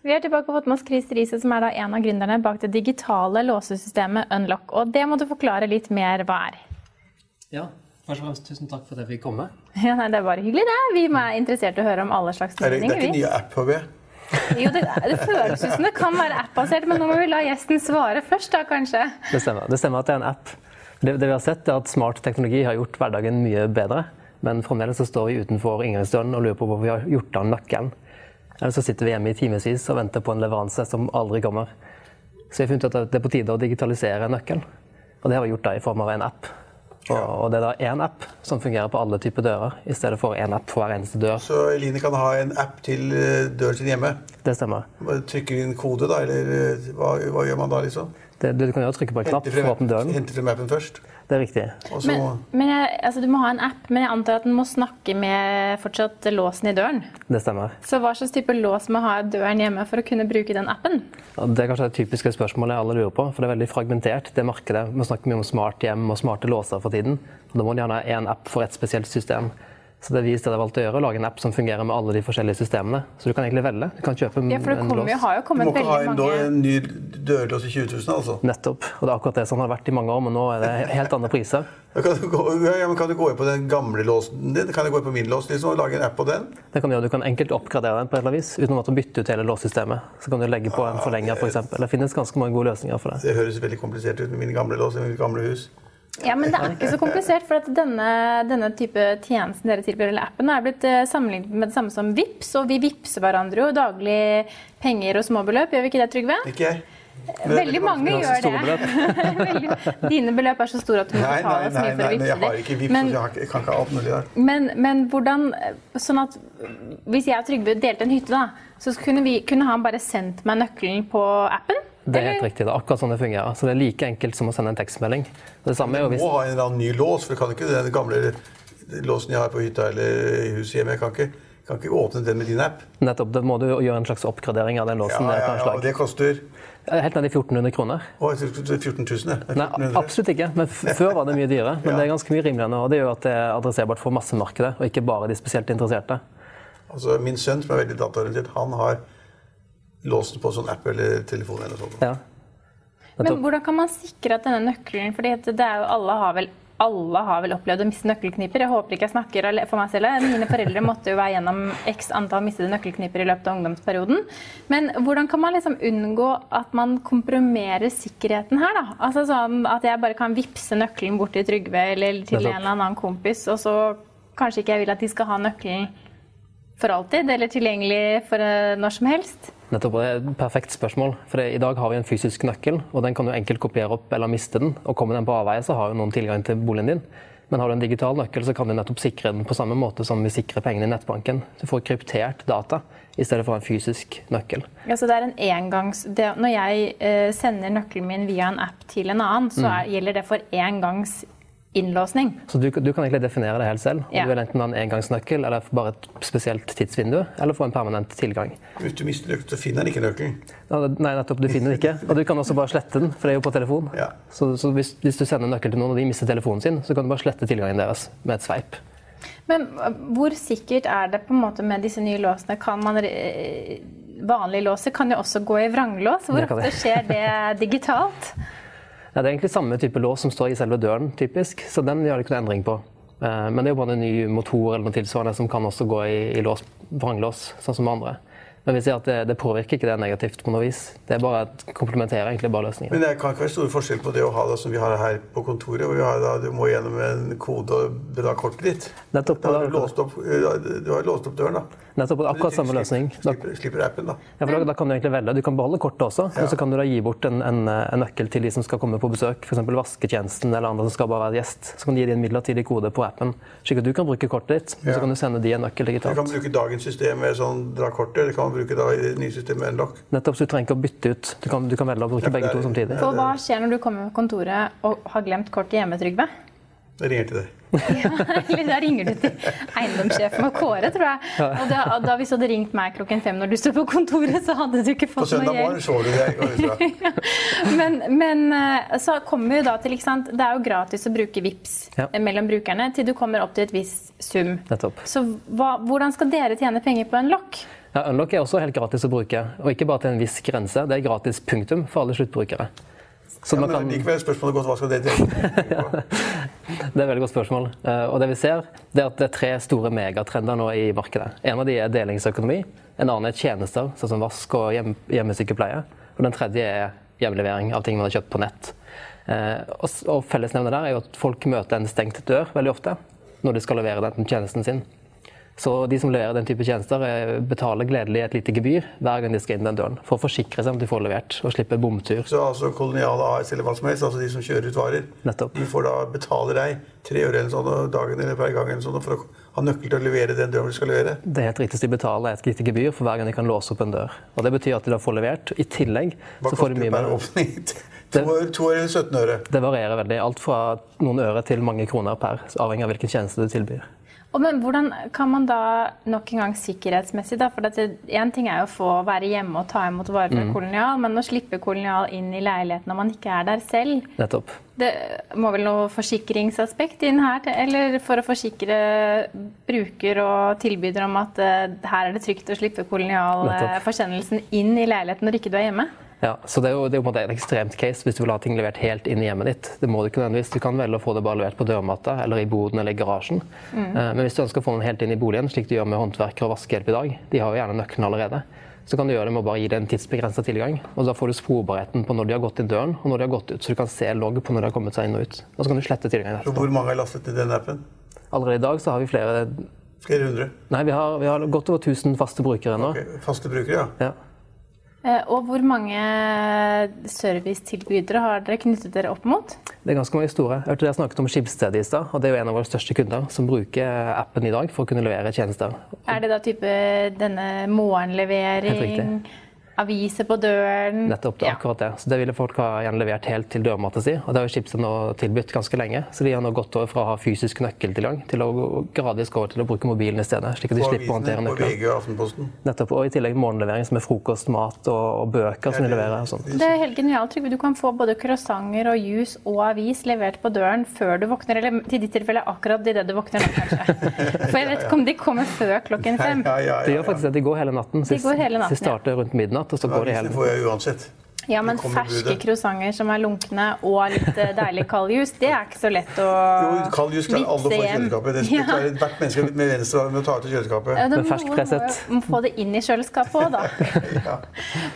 Vi er tilbake og fått med oss Chris Riise, som er da en av gründerne bak det digitale låsesystemet Unlock. Og det må du forklare litt mer hva er. Ja, først og fremst tusen takk for at jeg fikk komme. Ja, nei, det er bare hyggelig, det. Vi er interessert i å høre om alle slags Er det, det er ikke nye app, håper jeg? Jo, det, det føles ut som det kan være app-basert, men nå må vi la gjesten svare først, da kanskje. Det stemmer. Det stemmer at det er en app. Det, det vi har sett, er at smart teknologi har gjort hverdagen mye bedre. Men fremdeles så står vi utenfor inngangsdøren og lurer på hvorfor vi har gjort av nøkkelen. Eller så sitter vi hjemme i timevis og venter på en leveranse som aldri kommer. Så vi har funnet ut at det er på tide å digitalisere nøkkelen. Og det har vi gjort da i form av en app. Og, og det er da én app som fungerer på alle typer dører, i stedet for én app for hver eneste dør. Så Eline kan ha en app til eh, døren sin hjemme. Det stemmer. Trykker Trykker inn kode, da, eller eh, hva, hva gjør man da, liksom? Det, du kan jo trykke på en knapp for å åpne døren. henter frem appen først. Det er riktig. Også... Men, men jeg, altså, du må ha en app, men jeg antar at den må snakke med fortsatt låsen i døren. Det stemmer. Så hva slags type lås må ha døren hjemme for å kunne bruke den appen? Ja, Det er kanskje det typiske spørsmålet alle lurer på, for det er veldig fragmentert, det markedet. Vi snakker mye om smart hjem og smarte låser for tiden. og Da må de gjerne ha én app for et spesielt system. Så det vi i stedet valgte å gjøre, å lage en app som fungerer med alle de forskjellige systemene. Så du kan egentlig velge. Du kan kjøpe Ja, for det en kommer, jo- lås. har jo du må ikke ha en, mange en ny dørlås i 20 000, altså. Nettopp. Og det er akkurat det som har vært i mange år, men nå er det helt andre priser. Kan, du gå, ja, men kan du gå inn på den gamle låsen din? Kan du gå inn på min lås liksom, og lage en app på den? Det kan du, gjøre. du kan enkelt oppgradere den på et eller annet vis, uten å måtte bytte ut hele låssystemet. Så kan du legge på en forlenger, f.eks. Det finnes ganske mange gode løsninger for det. Det høres veldig komplisert ut med min gamle lås i mitt gamle hus. Ja, men det er ikke så komplisert, for at denne, denne type tjenesten dere tilbyr, eller appen, er blitt eh, sammenlignet med det samme som VIPS, og vi vippser hverandre jo daglig penger og småbeløp, gjør vi ikke det, Trygve? Ikke jeg. Veldig mange gjør det. Veldig, dine beløp er så store at du må Nei, nei, betale så mye for å nei, nei, men jeg har ikke vips, Men, så jeg, har jeg kan ikke alt mulig der. men, men hvordan Sånn at hvis jeg og Trygve delte en hytte, da, så kunne, vi, kunne han bare sendt meg nøkkelen på appen? Det er helt riktig. Det er akkurat sånn det fungerer. Så det er like enkelt som å sende en tekstmelding. Det samme er jo Du hvis må ha en eller annen ny lås, for du kan ikke den gamle låsen jeg har på hytta eller i huset hjemme. Jeg kan ikke, kan ikke åpne den med din app. Nettopp, da må du gjøre en slags oppgradering av den låsen. ja, ja, ja, og det koster Helt ned i 1400 kroner. å, 14 000. ja. Det er Nei, absolutt ikke. Men før var det mye dyrere. Men Ja. det er ganske mye rimeligere nå. Og det gjør at det er adresserbart for massemarkedet, og ikke bare de spesielt interesserte. Altså, min sønn, som er veldig dataorientert, han har låsen på sånn app eller telefon eller sånt. Ja. Men hvordan kan man sikre at denne nøkkelen For alle, har vel, alle har vel opplevd å miste nøkkelkniper. Jeg håper ikke jeg snakker for meg selv. Mine foreldre måtte jo være gjennom x antall mistede nøkkelkniper i løpet av ungdomsperioden. Men hvordan kan man liksom unngå at man kompromerer sikkerheten her? da? Altså sånn At jeg bare kan vippse nøkkelen bort til Trygve eller til en eller annen kompis, og så kanskje ikke jeg vil at de skal ha nøkkelen for alltid, eller tilgjengelig for eh, når som helst. Nettopp, Det er et perfekt spørsmål. For I dag har vi en fysisk nøkkel, og den kan du enkelt kopiere opp eller miste den. Og Kommer den på avveie, så har jo noen tilgang til boligen din. Men har du en digital nøkkel, så kan du nettopp sikre den på samme måte som vi sikrer pengene i nettbanken. Du får kryptert data i stedet for en fysisk nøkkel. Ja, så det er en engangs... Det, når jeg eh, sender nøkkelen min via en app til en annen, så er, gjelder det for engangs innlåsning. Så du, du kan egentlig definere det helt selv. Om Ja. du vil enten ha en engangsnøkkel eller bare et spesielt tidsvindu, eller få en permanent tilgang. Hvis du mister nøkkelen, så finner den ikke nøkkelen. Nei, nettopp, du finner den ikke. Og du kan også bare slette den, for det er jo på telefon. Ja. Så, så hvis, hvis du sender nøkkel til noen, og de mister telefonen sin, så kan du bare slette tilgangen deres med et sveip. Men eh, hvor sikkert er det på en måte med disse nye låsene? Kan man eh, Vanlige låser kan jo også gå i vranglås. Hvor ofte skjer det digitalt? Ja, det er egentlig samme type lås som står i selve døren, typisk, så den gjør det ikke noe endring på. Eh, Men det er jo bare en ny motor eller noe tilsvarende som kan også gå i, i lås, vranglås, sånn som andre. Men vi sier at det, det, påvirker ikke det negativt på noe vis. Det er bare komplementerer egentlig bare løsningen. Men det kan ikke være stor forskjell på det å ha det som vi har her på kontoret, hvor vi har da, du må gjennom en kode og dra kortet ditt. Nettopp, da har du, låst opp, du har låst opp døren, da. Nettopp, akkurat samme løsning. Slipper, slipper appen, da. Ja, for da, da, kan Du egentlig velge. Du kan beholde kortet også, ja. men så kan du da gi bort en, en, en, nøkkel til de som skal komme på besøk. F.eks. vasketjenesten eller andre som skal bare være gjest. Så kan du gi dem en midlertidig kode på appen, slik at du kan bruke kortet ditt. Ja. Så kan du sende de en nøkkel digitalt. Du kan bruke dagens system med sånn dra kortet, eller kan man bruke da i det nye systemet med Unlock. Nettopp, så du trenger ikke å bytte ut. Du kan, du kan velge å bruke ja, begge to samtidig. For hva skjer når du kommer på kontoret og har glemt kortet hjemme, Trygve? Jeg ringer til deg. ja, da ringer du til eiendomssjefen og Kåre, tror jeg. Og da, da Hvis du hadde ringt meg klokken fem når du står på kontoret, så hadde du ikke fått noe hjelp. På søndag morgen så du det. men, men, eh, så kommer vi da til ikke sant? Det er jo gratis å bruke VIPS ja. mellom brukerne til du kommer opp til et visst sum. Nettopp. Så hva, hvordan skal dere tjene penger på en lokk? Ja, Unlock er også helt gratis å bruke, og ikke bare til en viss grense. Det er gratis punktum for alle sluttbrukere. Så ja, men kan... likevel spørsmålet godt, hva skal det til? det er et veldig godt spørsmål. Eh, og det vi ser, det er at det er tre store megatrender nå i markedet. En av de er delingsøkonomi. En annen er tjenester, sånn som vask og hjem, hjemmesykepleie. Og den tredje er hjemlevering av ting man har kjøpt på nett. Eh, og fellesnevnet der er jo at folk møter en stengt dør veldig ofte når de skal levere den tjenesten sin. Så de som leverer den type tjenester, eh, betaler gledelig et lite gebyr hver gang de skal inn den døren, for å forsikre seg om de får levert og slipper bomtur. Så altså Kolonial AS eller hva som helst, altså de som kjører ut varer, Nettopp. de får da betale deg tre øre eller sånn dagen eller per gang eller sånn for å ha nøkkel til å levere den døren du skal levere? Det er helt riktig. De betaler et lite gebyr for hver gang de kan låse opp en dør. Og Det betyr at de da får levert. I tillegg hva så får de mye mer. Det? To år eller 17 øre? Det varierer veldig. Alt fra noen øre til mange kroner per, avhengig av hvilken tjeneste du tilbyr. Og men Hvordan kan man da nok en gang sikkerhetsmessig da, for Én ting er jo å få være hjemme og ta imot varer fra mm. Kolonial, men å slippe Kolonial inn i leiligheten når man ikke er der selv Nettopp. Det må vel noe forsikringsaspekt inn her? Eller for å forsikre bruker og tilbyder om at uh, her er det trygt å slippe Kolonial-forsendelsen inn i leiligheten når ikke du er hjemme? Ja, så Det er jo, det er jo et ekstremt case hvis du vil ha ting levert helt inn i hjemmet ditt. Det må Du ikke nødvendigvis. Du kan velge å få det bare levert på dørmatta eller i boden eller i garasjen. Mm. Eh, men hvis du ønsker å få den helt inn i boligen, slik du gjør med håndverkere og vaskehjelp i dag, de har jo gjerne nøkkelen allerede, så kan du gjøre det med å bare gi det en tidsbegrensa tilgang. Og Da får du sporbarheten på når de har gått inn døren og når de har gått ut. Så du kan se logg på når de har kommet seg inn og ut. Og så kan du slette tilgangen etterpå. Hvor mange har lastet i den appen? Allerede i dag så har vi flere Flere hundre? Nei, vi har, vi har godt over 1000 faste brukere nå. Okay. Faste brukere, ja. ja. Eh, og hvor mange servicetilbydere har dere knyttet dere opp mot? Det er ganske mange store. Jeg hørte dere snakket om Skipsstedet i stad. og Det er jo en av våre største kunder som bruker appen i dag for å kunne levere tjenester. Er det da type denne morgenlevering? Aviser på døren. Nettopp, det, akkurat det. Så Det ville folk ha gjenlevert helt til dørmatta si. Og det har jo Schibsted nå tilbudt ganske lenge. Så de har nå gått over fra å ha fysisk nøkkeltilgang til å gradvis gå over til å bruke mobilen i stedet. slik at de slipper å håndtere nøkkelen. Nettopp, og i tillegg morgenlevering som er frokost, mat og, og bøker som de leverer. Og sånt. det er helt genialt, Trygve. Du kan få både croissanter og juice og avis levert på døren før du våkner. Eller til ditt tilfelle akkurat idet du våkner nå, kanskje. For jeg vet ikke om de kommer før klokken fem. Ja, ja, ja, de gjør faktisk det. De går hele natten. De går hele natten, de starter rundt midnatt og så går det hele. Det får jeg uansett. Ja, men ferske croissanter som er lunkne og litt eh, deilig kald jus, det er ikke så lett å Jo, kald jus kan alle få i kjøleskapet. Det ja. Hvert menneske med venstre å ta ut i kjøleskapet. Ja, men ferskpresset. Må få det inn i kjøleskapet òg, da. ja.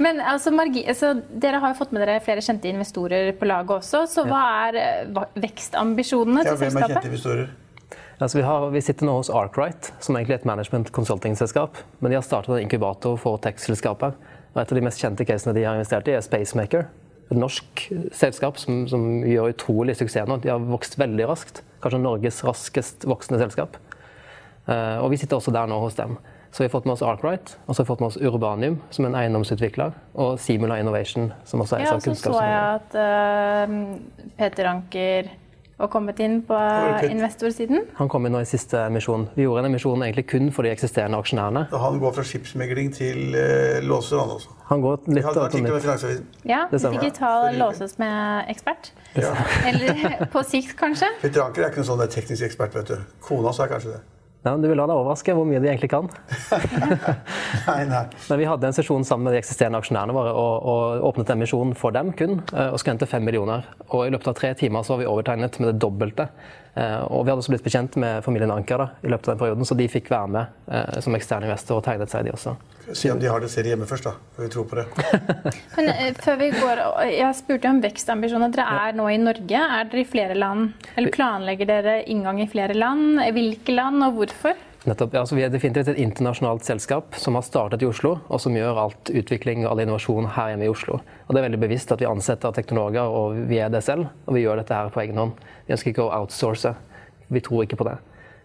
Men altså, Margi, altså, dere har jo fått med dere flere kjente investorer på laget også, så hva er eh, vekstambisjonene til selskapet? Ja, hvem er kjente investorer? Altså vi, har, vi, sitter nå hos Arkwright, som egentlig er et management consulting-selskap. Men de har startet en inkubator for tech-selskapet. Og et av de mest kjente casene de har investert i, er Spacemaker. Et norsk selskap som, som gjør utrolig suksess nå. De har vokst veldig raskt. Kanskje Norges raskest voksende selskap. Uh, og vi sitter også der nå hos dem. Så vi har fått med oss Arkwright, og så har vi fått med oss Urbanium, som er en eiendomsutvikler, og Simula Innovation, som også er ja, så så jeg at uh, Peter Anker og kommet inn på investorsiden? Han kom inn nå i siste emisjon. Vi gjorde en emisjon egentlig kun for de eksisterende aksjonærene. Han går fra skipsmegling til uh, låser, han også? Han går litt nytt. Ja, digital låses med ekspert. Ja. Eller på sikt, kanskje? Anker er ikke noen sånn teknisk ekspert, vet du. Kona sa er kanskje det. Ja, du vil la deg overraske hvor mye de egentlig kan. nei, nei. Men vi hadde en sesjon sammen med de eksisterende aksjonærene våre og, og åpnet emisjonen for dem kun, eh, og skulle hente fem millioner. Og i løpet av tre timer så har vi overtegnet med det dobbelte og vi hadde også blitt bekjent med familien Anker da, i løpet av den perioden, så de fikk være med eh, som eksterne investor og tegnet seg, de også. Si om de har det selv hjemme først, da. For vi tror på det. Men eh, før vi går, Jeg spurte om vekstambisjoner. Dere er nå i Norge. Er dere i flere land? Eller planlegger dere inngang i flere land? Hvilke land, og hvorfor? Nettopp, ja, så Vi er definitivt et internasjonalt selskap som har startet i Oslo, og som gjør alt utvikling og all innovasjon her hjemme i Oslo. Og Det er veldig bevisst at vi ansetter teknologer, og vi er det selv. Og vi gjør dette her på egen hånd. Vi ønsker ikke å outsource. Vi tror ikke på det.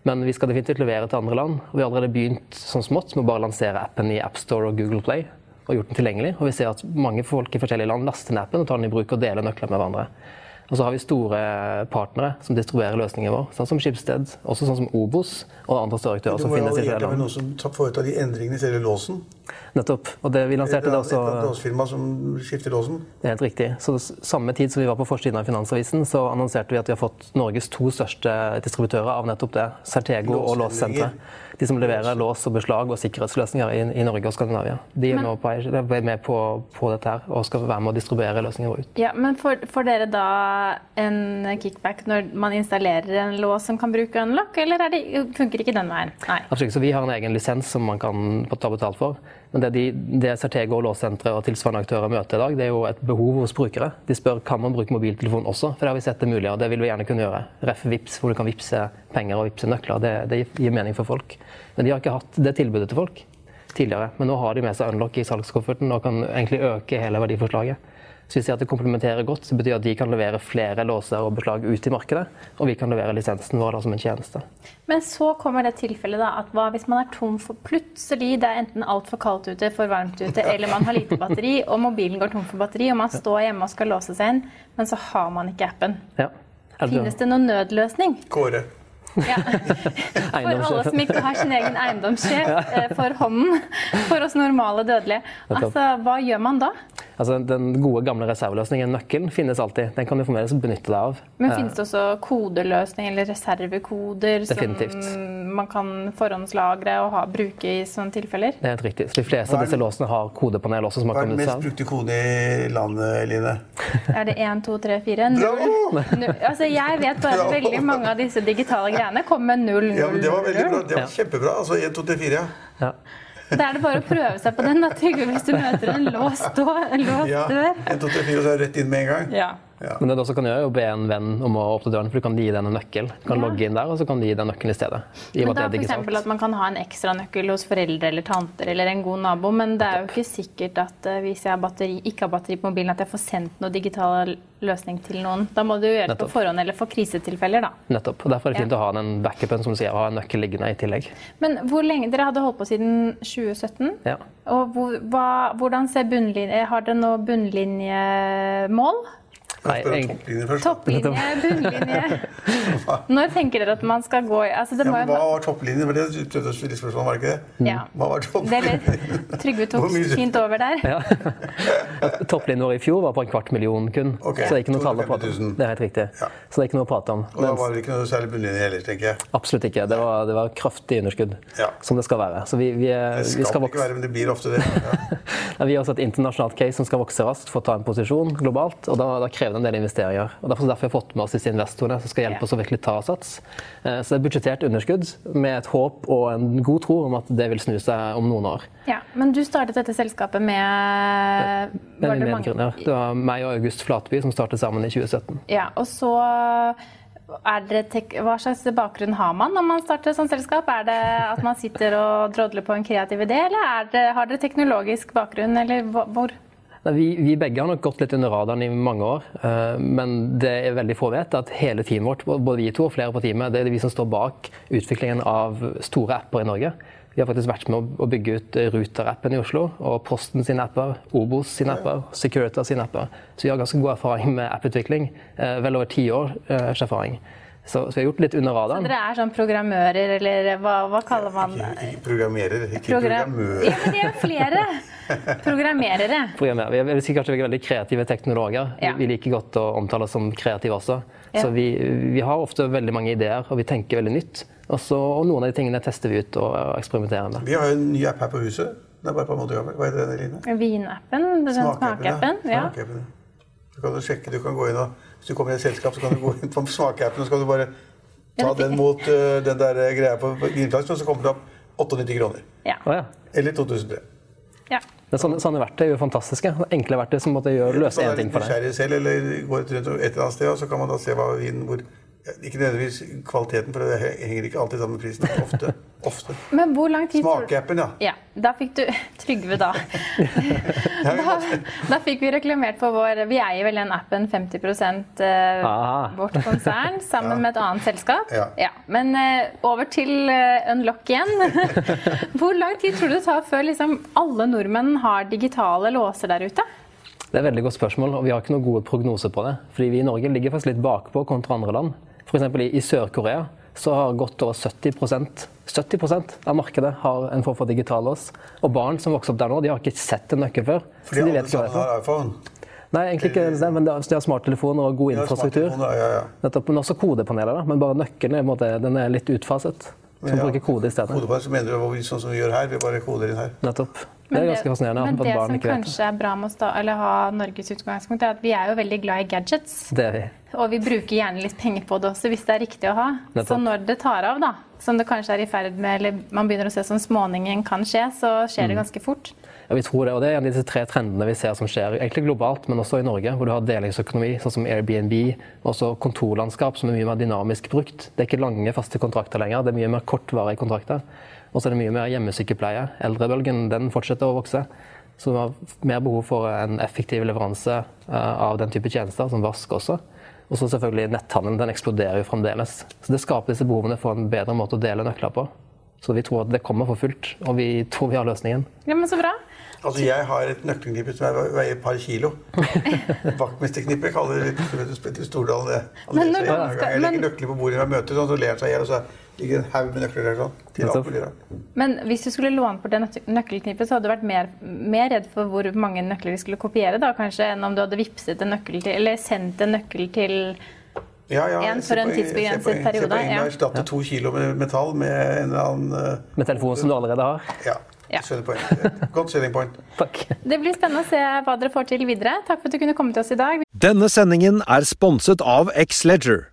Men vi skal definitivt levere til andre land. og Vi har allerede begynt sånn smått med å bare lansere appen i AppStore og Google Play. Og gjort den tilgjengelig. Og vi ser at mange folk i forskjellige land laster ned appen og tar den i bruk og deler nøkler med hverandre. Og så har vi store partnere som distribuerer løsningen vår, sånn som Skipsted, også sånn som Obos og andre større aktører. som finnes i flere land. Det noen som foretar de endringene i selve låsen? Nettopp. Og det vi lanserte det er også Et låsfirma som skifter låsen? Det er helt riktig. Så Samme tid som vi var på forsiden av Finansavisen, så annonserte vi at vi har fått Norges to største distributører av nettopp det. Certego og Låssenteret de som leverer lås og beslag og sikkerhetsløsninger i, i Norge og Skandinavia. De er, på, er med på, på, dette her og skal være med å distribuere løsninger ut. Ja, men får dere da en kickback når man installerer en lås som kan bruke unlock, eller det, funker ikke den veien? Nei. Absolutt, så Vi har en egen lisens som man kan ta betalt for. Men det, de, det Certego og låssentre og tilsvarende aktører møter i dag, det er jo et behov hos brukere. De spør kan man bruke mobiltelefon også, for det har vi sett det mulig, og det vil vi gjerne kunne gjøre. Ref Vips, hvor du kan vippse penger og vippse nøkler. Det, det gir mening for folk. Men de har ikke hatt det tilbudet til folk tidligere. Men nå har de med seg Unlock i salgskofferten og kan egentlig øke hele verdiforslaget. Så vi ser at det komplementerer godt. Det betyr at de kan levere flere låser og beslag ut i markedet, og vi kan levere lisensen vår da, som en tjeneste. Men så kommer det tilfellet da, at hva hvis man er tom for plutselig det er enten altfor kaldt ute, for varmt ute, eller man har lite batteri, og mobilen går tom for batteri, og man står hjemme og skal låse seg inn, men så har man ikke appen. Ja. Finnes det noen nødløsning? Kåre. Ja. For alle som ikke har sin egen eiendomssjef eh, for hånden. For oss normale dødelige. Altså, hva gjør man da? Altså, den gode, gamle reserveløsningen, nøkkelen, finnes alltid. Den kan du fremdeles benytte deg av. Men finnes det også kodeløsning eller reservekoder Definitivt. som man kan forhåndslagre og ha, bruke i sånne tilfeller? Det er helt riktig. Så de fleste av disse låsene har kodepanel også. som Hva er den mest brukte kode i landet, Line? Er det 1, 2, 3, 4? Null. Altså, jeg vet bare at veldig mange av disse digitale greiene kommer med null, null, Ja, men det var veldig bra. Det var kjempebra. Altså 1, 2, 3, 4, ja. Da er det bare å prøve seg på den. da, Trygve, Hvis du møter en låst dør. Ja. dør. 1, 2, 3, 4, og så er det rett inn med en gang. Ja. Ja. Men det du også kan gjøre, er å be en venn om å åpne døren, for du kan gi den en nøkkel. Du kan ja. logge inn der, og så kan du gi den nøkkelen i stedet. I men da eksempel at Man kan ha en ekstranøkkel hos foreldre eller tanter eller en god nabo, men det er jo ikke sikkert at uh, hvis jeg har batteri, ikke har batteri på mobilen, at jeg får sendt noe digital løsning til noen. Da må du gjøre det på forhånd eller for krisetilfeller, da. Nettopp. og Derfor er det fint ja. å ha den backupen som du sier, ha en nøkkel liggende i tillegg. Men hvor lenge Dere hadde holdt på siden 2017. Ja. Og hvor, hva, hvordan ser bunnlinje Har dere noe bunnlinjemål? Nei, topplinje først. Topplinje, bunnlinje. Når tenker dere at man skal gå i altså ja, Hva var topplinjen? Var det prøvde å stille spørsmål, var det ikke det? Ja. Hva var topplinjen? Trygve tok fint over der. Ja. Topplinjen vår i fjor var på en kvart million kun. Okay. Så det er ikke noe tall å prate om. Det er helt riktig. Ja. Så det er ikke noe å prate om. Og da var det ikke noe særlig bunnlinje heller, tenker jeg. Absolutt ikke. Det var, det var kraftig underskudd, ja. som det skal være. Så vi, vi, det skal, vi skal ikke være, men det blir ofte det. vi har også et internasjonalt case som skal vokse raskt for å ta en posisjon globalt, og da, da krever det en del investeringer. Og Derfor, derfor har vi fått med oss disse investorene som skal hjelpe oss å virkelig ta sats. Eh, så det er budsjettert underskudd med et håp og en god tro om at det vil snu seg om noen år. Ja, Men du startet dette selskapet med var det, mange... det var meg og August Flatby som startet sammen i 2017. Ja, og så hva slags bakgrunn har man når man starter sånt selskap? Er det at man sitter og drodler på en kreativ idé, eller det, har dere teknologisk bakgrunn, eller hvor? Vi, vi, begge har nok gått litt under radaren i mange år. Eh, men det er veldig få vet at hele teamet vårt, både vi to og flere på teamet, det er vi som står bak utviklingen av store apper i Norge. Vi har faktisk vært med å bygge ut Ruter-appen i Oslo, og Posten sine apper, Obos sine apper, Securitas sine apper. Så vi har ganske god erfaring med apputvikling. Eh, vel over ti års eh, erfaring. Så, så, vi har gjort litt under radaren. Så dere er sånn programmører, eller hva, hva kaller man det? Ikke programmerer, ikke Program programmører. Ja, men det er flere. Programmerere. Programmerer. Vi er kanskje veldig kreative teknologer. Ja. Vi liker godt å omtale oss som kreative også. Ja. Så vi, vi, har ofte veldig mange ideer, og vi tenker veldig nytt. Også, og noen av de tingene tester vi ut og eksperimenterer med. Vi har jo en ny app her på huset. Det er bare på en måte gammel. Hva heter den, Eline? Vinappen. Smakeappen. Ja. Så kan jo sjekke, du kan gå inn og hvis du kommer i et selskap, så kan du gå inn på smakeappen og så kan du bare Ta den mot uh, den der greia på vinflasken, og så kommer det opp 98 kroner. Ja. Oh, ja. Eller 2003. ja. Men sånne, sånne verktøy er jo fantastiske. Enkle verktøy som måtte gjøre, løse én ting for deg. nysgjerrig selv, eller går et rundt et eller annet sted, og så kan man da se hva vinen hvor Ikke nødvendigvis kvaliteten, for det henger ikke alltid sammen med prisen. Ofte. ofte. Men hvor lang tid Smakeappen, ja. Ja, da fikk du Trygve, da. Da, da fikk vi reklamert for vår Vi eier vel den appen 50 eh, vårt konsern, sammen med et annet selskap. Ja. Men eh, over til eh, Unlock igjen. Hvor lang tid tror du det tar før liksom, alle nordmenn har digitale låser der ute? Det er et veldig godt spørsmål, og vi har ikke noen gode prognoser på det. Fordi vi i Norge ligger faktisk litt bakpå kontra andre land. F.eks. i, i Sør-Korea så har godt over 70% 70% av markedet har en form for digital lås. Og barn som vokser opp der nå, de har ikke sett en nøkkel før. Fordi så de alle vet ikke hva det sammen er har iPhone. Nei, egentlig ikke det, men de har- smarttelefoner og god infrastruktur. Ja, Ja, ja. Nettopp, men også kodepaneler, da. Men bare nøkkelen er, måte, den er litt utfaset. Så Ja. bruker kode i stedet. Kodepanel, så mener du hvor vi- sånn som vi gjør her. Vi bare koder inn her. Nettopp. Det er ganske fascinerende men det barn som ikke vet det. kanskje er bra med å ha Norges utgangspunkt, er at vi er jo veldig glad i gadgets. Det er vi. Og vi bruker gjerne litt penger på det også, hvis det er riktig å ha. Nettopp. Så når det tar av, da, som det kanskje er i ferd med, eller man begynner å se som småningen kan skje, så skjer Mm. det ganske fort. Ja, vi tror det, og det er en av disse tre trendene vi ser som skjer egentlig globalt, men også i Norge, hvor du har delingsøkonomi, sånn som Airbnb, og også kontorlandskap som er mye mer dynamisk brukt. Det er ikke lange, faste kontrakter lenger, det er mye mer kortvarige kontrakter. Og så er det mye mer hjemmesykepleie. Eldrebølgen den fortsetter å vokse. Så vi har mer behov for en effektiv leveranse eh, av den type tjenester, som vask også. Og så selvfølgelig netthandelen, den eksploderer jo fremdeles. Så det skaper disse behovene for en bedre måte å dele nøkler på. Så vi tror at det kommer for fullt, og vi tror vi har løsningen. Ja, men så bra. Altså, Jeg har et nøkkelknippe som er- veier et par kilo. Vaktmesterknippe kaller Petter Stordalen det. Men når man skal- Jeg legger nøkler på bordet når jeg møter, sånn, så ler han seg i hjel, og så ligger en haug med nøkler der sånn. Til alt. Men hvis du skulle låne bort det nøkkelknippet, så hadde du vært mer, mer redd for hvor mange nøkler de skulle kopiere, da, kanskje, enn om du hadde vipset en nøkkel til, eller sendt en nøkkel til Ja, ja, En for en tidsbegrenset periode. Se periode, poenget erstatte ja. to kilo med metall med en eller annen eh, Med telefonen som du allerede har. Ja, Ja. skjønner poenget. Godt selling point. Takk. Det blir spennende å se hva dere får til videre. Takk for at du kunne komme til oss i dag. Denne sendingen er sponset av X-Leger.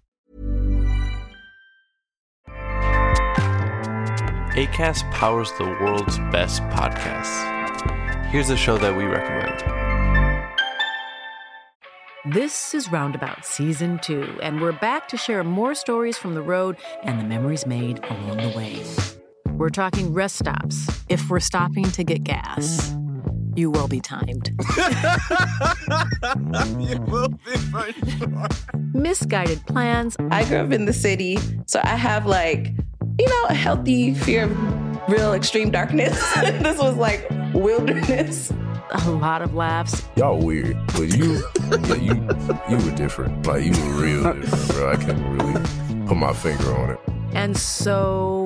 ACAST powers the world's best podcasts. Here's a show that we recommend. This is Roundabout Season 2, and we're back to share more stories from the road and the memories made along the way. We're talking rest stops, if we're stopping to get gas. You will be timed. you will be for sure. Misguided plans, I grew up in the city, so I have like, you know, a healthy fear of real extreme darkness. this was like wilderness. a lot of laughs, Y'all weird, but you, yeah, you, you were different. Like you were real different, bro. I can't really put my finger on it. and so